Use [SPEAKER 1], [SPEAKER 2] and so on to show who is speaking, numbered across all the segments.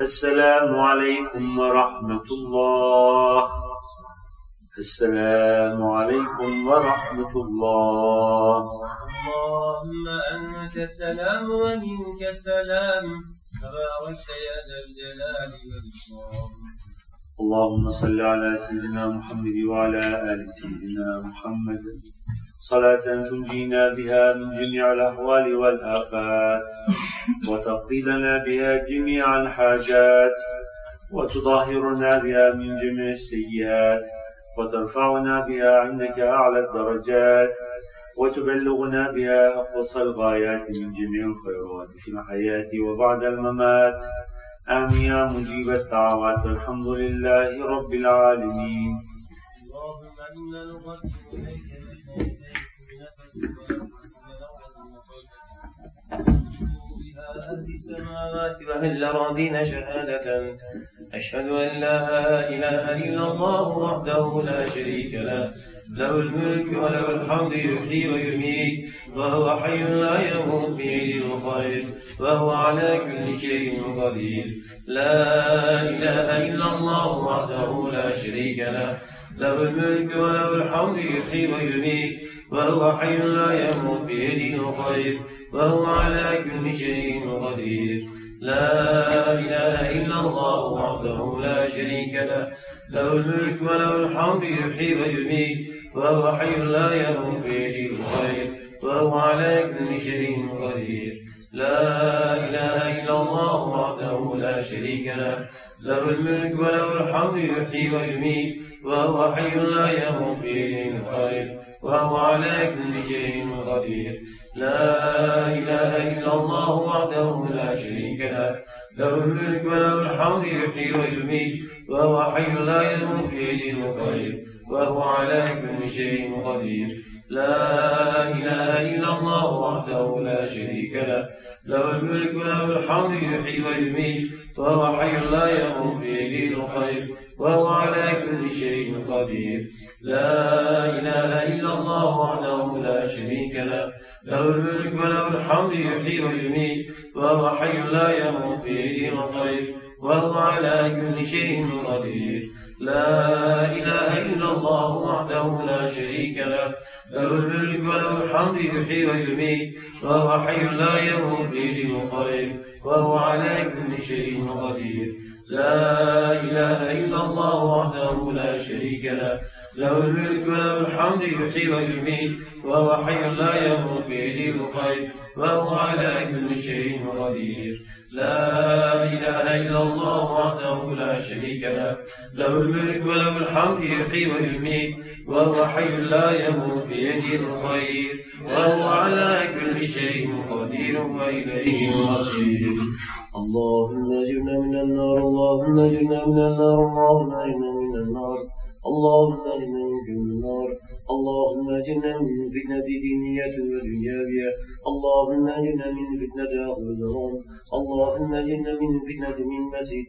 [SPEAKER 1] السلام عليكم ورحمة الله السلام عليكم ورحمة
[SPEAKER 2] الله اللهم أنت سلام ومنك سلام تباركت يا ذا الجلال والإكرام
[SPEAKER 1] اللهم صل على سيدنا محمد وعلى آل سيدنا محمد صلاة تنجينا بها من جميع الأحوال والآفات وتقضي لنا بها جميع الحاجات وتطهرنا بها من جميع السيئات وترفعنا بها عندك أعلى الدرجات وتبلغنا بها أقصى الغايات من جميع الخيرات في الحياة وبعد الممات آمين يا مجيب الدعوات الحمد لله رب العالمين اللهم إنا نقدم إليك
[SPEAKER 2] وهل راضين شهادة أشهد أن لا إله إلا الله وحده لا شريك له له الملك وله الحمد يحيي ويميت وهو حي لا يموت بيد الخير وهو على كل شيء قدير لا إله إلا الله وحده لا شريك له له الملك وله الحمد يحيي ويميت وهو حي لا يموت بيده الخير وهو على كل شيء قدير لا إله إلا الله وحده لا شريك له له الملك وله الحمد يحيي ويميت وهو حي لا يموت بيده الخير وهو على كل شيء قدير لا إله إلا الله وحده لا شريك له له الملك وله الحمد يحيي ويميت وهو حي لا يموت به خير وهو على كل شيء قدير لا إله إلا الله وحده لا شريك له له الملك وله الحمد يحيي ويميت وهو حي لا يموت به خير وهو على كل شيء قدير لا إله إلا الله وحده لا شريك له له الملك وله الحمد يحيي ويميت فهو حي لا يموت بيده الخير وهو على كل شيء قدير لا إله إلا الله وحده لا شريك له له الملك وله الحمد يحيي ويميت فهو حي لا يموت بيده الخير وهو على كل شيء قدير لا إله إلا الله وحده لا شريك له له الملك وله الحمد يحيي ويميت وهو حي لا يموت به قريب وهو على كل شيء قدير لا إله إلا الله وحده لا شريك له له الملك وله الحمد يحيي ويميت وهو حي لا يموت بيده الخير وهو على كل شيء قدير لا إله إلا الله وحده لا شريك له له الملك وله الحمد يحيي ويميت وهو حي لا يموت بيده الخير وهو على كل شيء قدير وإليه المصير
[SPEAKER 1] اللهم اجرنا من النار اللهم اجرنا من النار اللهم اجرنا من النار اللهم اجنبنا في النار اللهم اجنا من فتنة دينية ودنيوية اللهم اجنا من فتنة أهل اللهم اجنا من فتنة من مسيح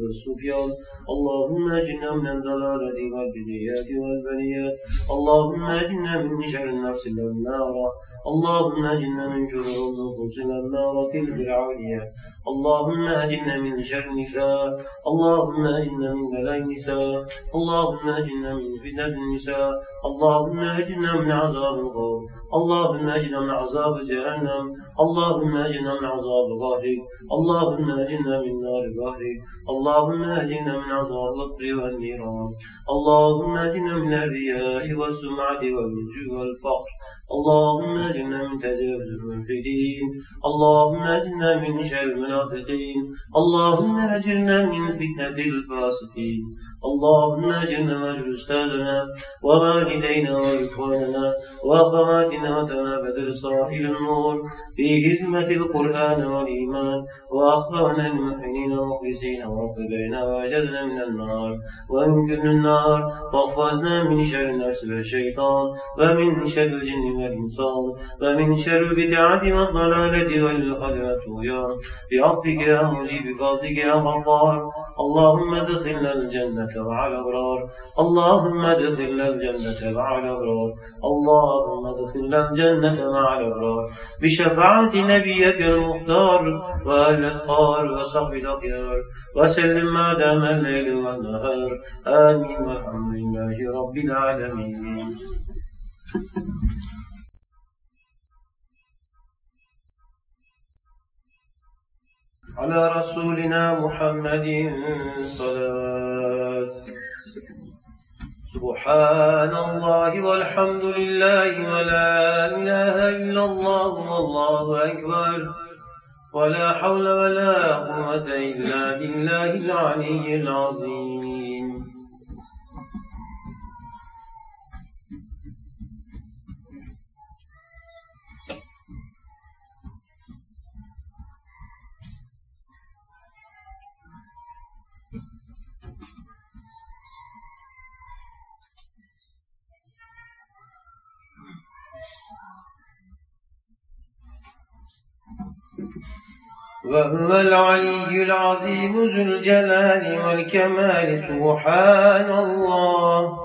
[SPEAKER 1] والسفيان اللهم اجنا من الضلالة والبنيات والبنيات اللهم اجنا من شر النفس الأمارة اللهم اجنا من شرور انفسنا النار العالية اللهم اجنا من شر النساء اللهم اجنا من بلاء النساء اللهم اجنا من فتن النساء اللهم اجنا من عذاب القبر اللهم اجنا من عذاب جهنم اللهم اجنا من عذاب ظهري اللهم اجنا من نار ظهري اللهم اجنا من عذاب القبر والنيران اللهم اجنا من الرياء والسمعة والجوع والفقر اللهم اجنا من تجاوز الملحدين اللهم اجنا من شر المنافقين اللهم اجنا من فتنة الفاسقين اللهم اجرنا واجر استاذنا ووالدينا واخواننا واخواتنا وتنا بدر صاحب النور في هزمة القرآن والإيمان وأخبرنا المحسنين المخلصين وقبلنا وأجرنا من النار وانكرنا النار واحفظنا من شر النفس والشيطان ومن شر الجن والإنسان ومن شر البدعة والضلالة والقدر والطغيان بعفوك يا مجيب فضلك يا غفار اللهم ادخلنا الجنة الجنة مع الأبرار اللهم ادخلنا الجنة مع الأبرار اللهم ادخلنا الجنة مع الأبرار بشفاعة نبيك المختار الخار وصحب الأخيار وسلم ما دام الليل والنهار آمين والحمد لله رب العالمين على رسولنا محمد صلوات سبحان الله والحمد لله ولا إله إلا الله والله أكبر ولا حول ولا قوة إلا بالله العلي العظيم وهو العلي العظيم ذو الجلال والكمال سبحان الله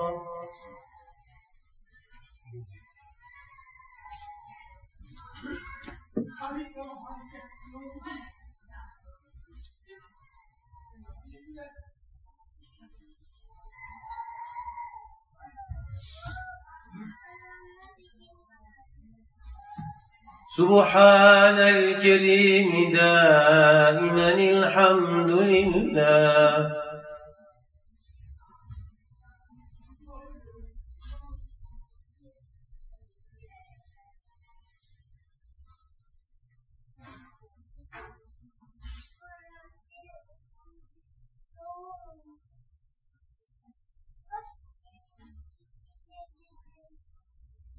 [SPEAKER 1] سبحان معنى الكريم دائما الحمد لله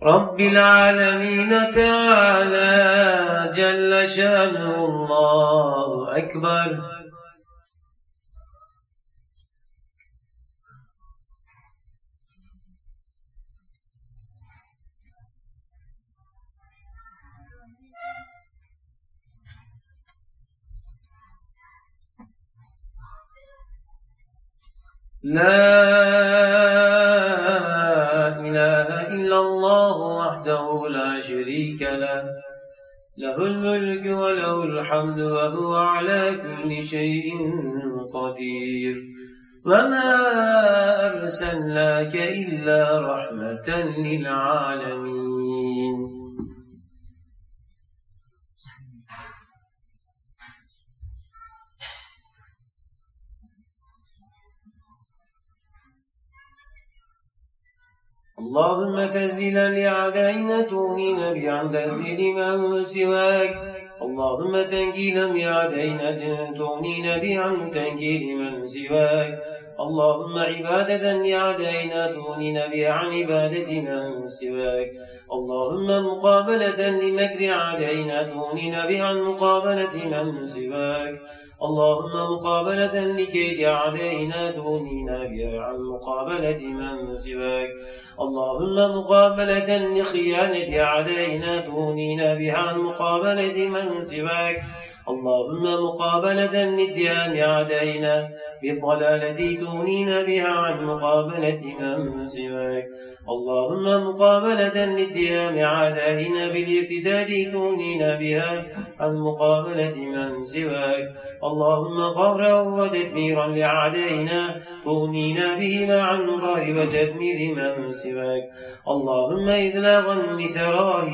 [SPEAKER 1] رب العالمين تعالى جل شانه الله أكبر لا له الملك وله الحمد وهو على كل شيء قدير وما أرسلناك إلا رحمة للعالمين اللهم تزلنا لعدائنا تغنينا بعن تزلد من سواك اللهم تنكيلا بعدينا تغنينا بعن تنكيل من سواك اللهم عبادة لعدائنا تغنينا عن عبادة من سواك اللهم مقابلة لمكر عدائنا تغنينا عن مقابلة من سواك اللهم مقابلة لكيد علينا دوننا بها عن مقابلة من سواك اللهم مقابلة لخيانة علينا دوننا بها عن مقابلة من سواك اللهم مقابلة للديان علينا بالضلالة تغنينا بها عن مقابلة من سواك اللهم مقابلة للديان عدائنا بالاقتداد تغنينا بها عن مقابلة من سواك اللهم قهرا وتدميرا لأعدائنا تغنينا بهما عن قهر وتدمير من سواك اللهم إذلاغا لسراه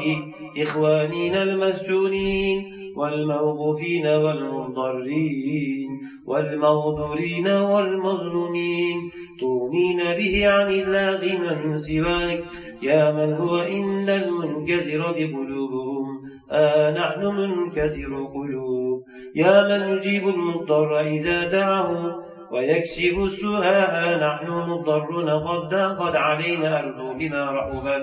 [SPEAKER 1] إخواننا المسجونين والموقوفين والمضرين والمغدورين والمظلومين تغنين به عن الله من سواك يا من هو إن المنكسر بقلوبهم آه نحن منكسر قلوب يا من يجيب المضطر إذا دعه ويكشف السوء نحن مضرون قد قد علينا أرض بما رحبت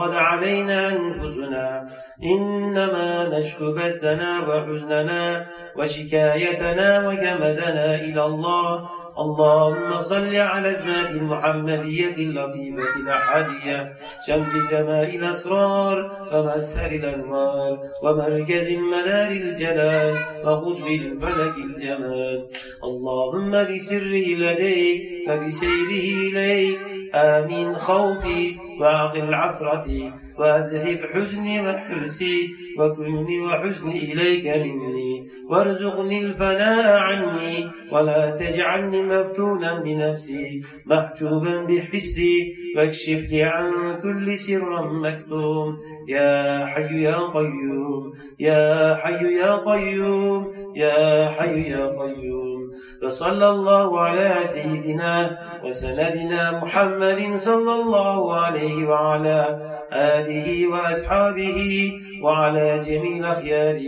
[SPEAKER 1] قد علينا أنفسنا إنما نشكو بسنا وحزننا وشكايتنا وجمدنا إلى الله اللهم صل على الذات المحمدية اللطيفة الأحادية شمس سماء الأسرار ومسهر الأنوار ومركز مدار الجلال وخذ بالفلك الجمال اللهم بسره لديك فبسيره إليك آمين خوفي وأقل عثرتي وأذهب حزني وحرسي وكلني وحزني إليك مني وارزقني الفناء عني ولا تجعلني مفتونا بنفسي محجوبا بحسي واكشف لي عن كل سر مكتوم يا حي يا قيوم يا حي يا قيوم يا حي يا قيوم فصلى الله على سيدنا وسندنا محمد صلى الله عليه وعلى آله وأصحابه وعلى جميع خيار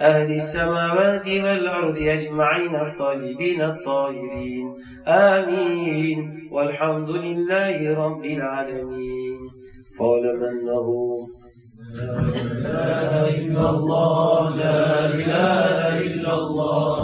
[SPEAKER 1] أهل السماوات والأرض أجمعين الطالبين الطاهرين آمين والحمد لله رب العالمين قال من له لا إله إلا الله لا إله إلا الله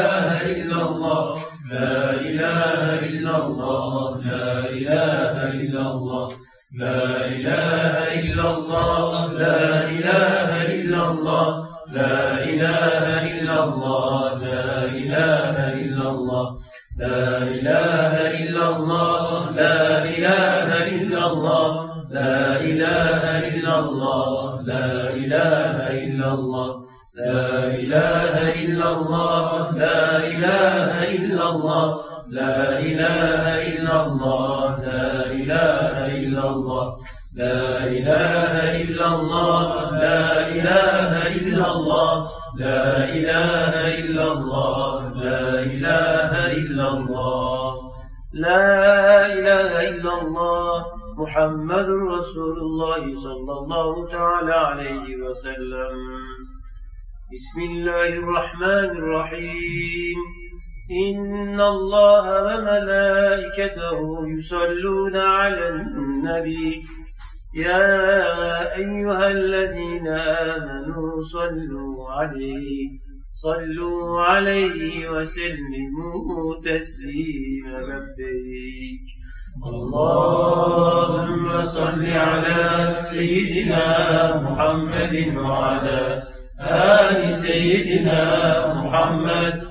[SPEAKER 1] الله لا إله إلا الله لا إله إلا الله لا إله إلا الله لا إله إلا الله لا إله إلا الله لا إله إلا الله محمد رسول الله صلى الله تعالى عليه وسلم بسم الله الرحمن الرحيم إن الله وملائكته يصلون على النبي يا أيها الذين آمنوا صلوا عليه صلوا عليه وسلموا تسليما لبيك اللهم صل على سيدنا محمد وعلى آل سيدنا محمد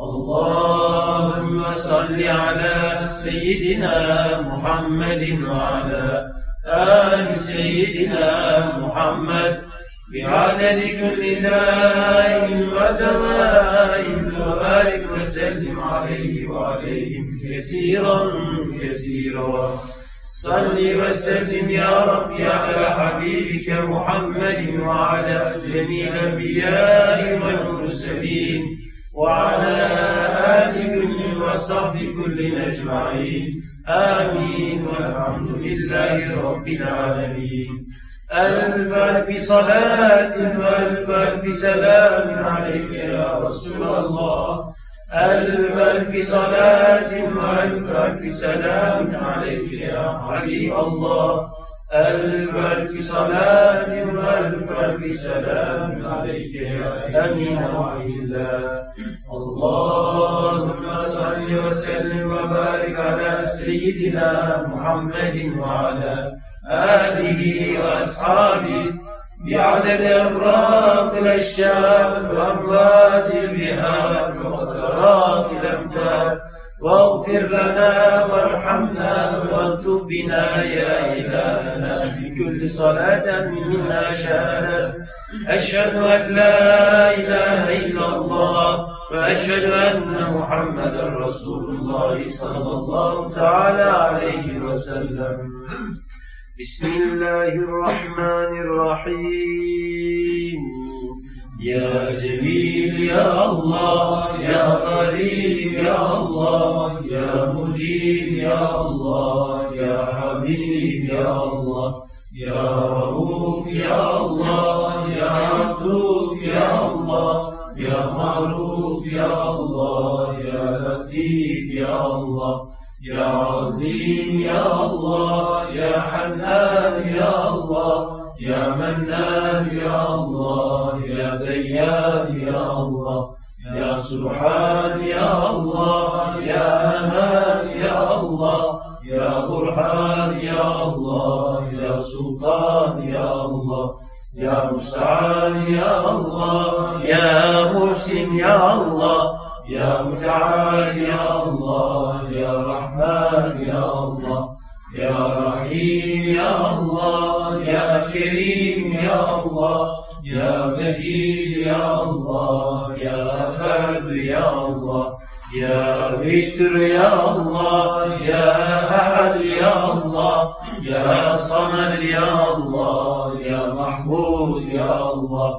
[SPEAKER 1] اللهم صل على سيدنا محمد وعلى آل سيدنا محمد بعدد كل داء ودواء وبارك وسلم عليه وعليهم كثيرا كثيرا صل وسلم يا رب على حبيبك محمد وعلى جميع الانبياء والمرسلين وعلى آل كل وصحب كل أجمعين آمين والحمد لله رب العالمين ألف ألف صلاة وألف ألف سلام عليك يا رسول الله ألف ألف صلاة وألف ألف سلام عليك يا حبيب الله ألف ألف صلاة وألف ألف سلام عليك يا أمين روح الله اللهم صل وسلم وبارك على سيدنا محمد وعلى آله وأصحابه بعدد أبراق الأشجار وأمواج البهار وقطرات الأمطار واغفر لنا وارحمنا واكتب بنا يا إلهنا في كل صلاة منا شهادة أشهد أن لا إله إلا الله وأشهد أن محمدا رسول الله صلى الله تعالى عليه وسلم بسم الله الرحمن الرحيم يا جميل يا الله يا قريب يا الله يا مجيب يا الله يا حبيب يا الله يا رؤوف يا الله يا عطوف يا الله يا معروف يا الله يا لطيف يا الله يا عظيم يا الله يا حنان يا الله يا منان يا الله الأيام يا الله يا سبحان الورد يا الله يا وتر يا الله يا أحد يا الله يا صمد يا الله يا محمود يا الله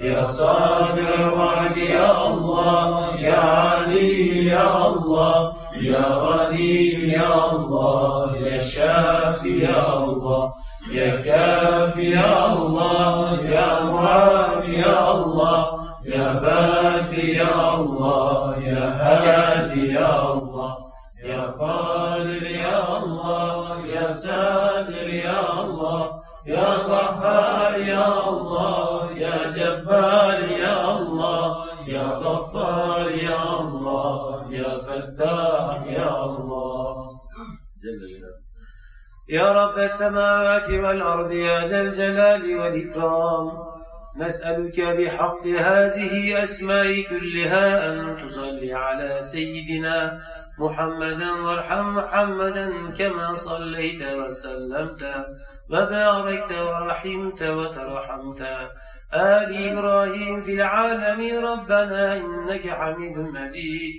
[SPEAKER 1] يا صادق الوعد يا الله يا علي يا الله يا غني يا الله يا شافي يا الله يا كافي يا الله يا معافي يا باقي يا الله يا هادي يا الله يا قادر يا الله يا ساتر يا الله يا قهار يا الله يا جبار يا الله يا غفار يا الله يا فتاح يا الله يا رب السماوات والأرض يا ذا الجلال والإكرام نسألك بحق هذه أسماء كلها أن تصلي على سيدنا محمدا وارحم محمدا كما صليت وسلمت وباركت ورحمت وترحمت آل إبراهيم في العالمين ربنا إنك حميد مجيد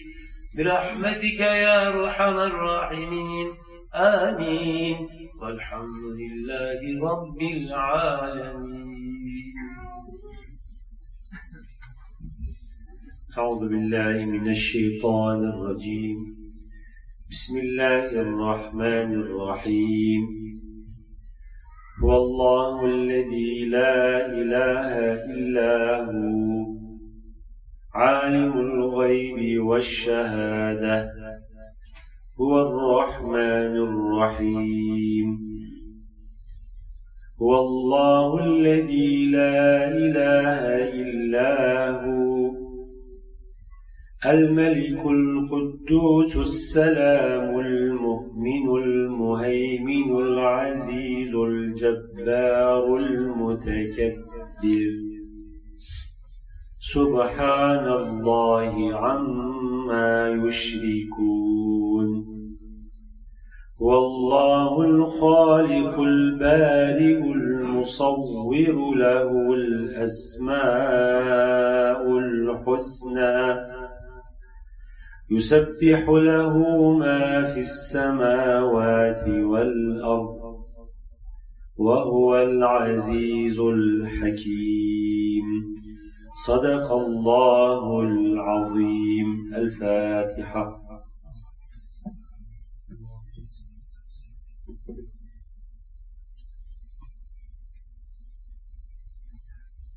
[SPEAKER 1] برحمتك يا أرحم الراحمين آمين والحمد لله رب العالمين أعوذ بالله من الشيطان الرجيم بسم الله الرحمن الرحيم هو الله الذي لا إله إلا هو عالم الغيب والشهادة هو الرحمن الرحيم هو الله الذي لا إله إلا هو الملك القدوس السلام المؤمن المهيمن العزيز الجبار المتكبر سبحان الله عما يشركون والله الخالق البارئ المصور له الأسماء الحسنى يسبح له ما في السماوات والأرض وهو العزيز الحكيم صدق الله العظيم الفاتحه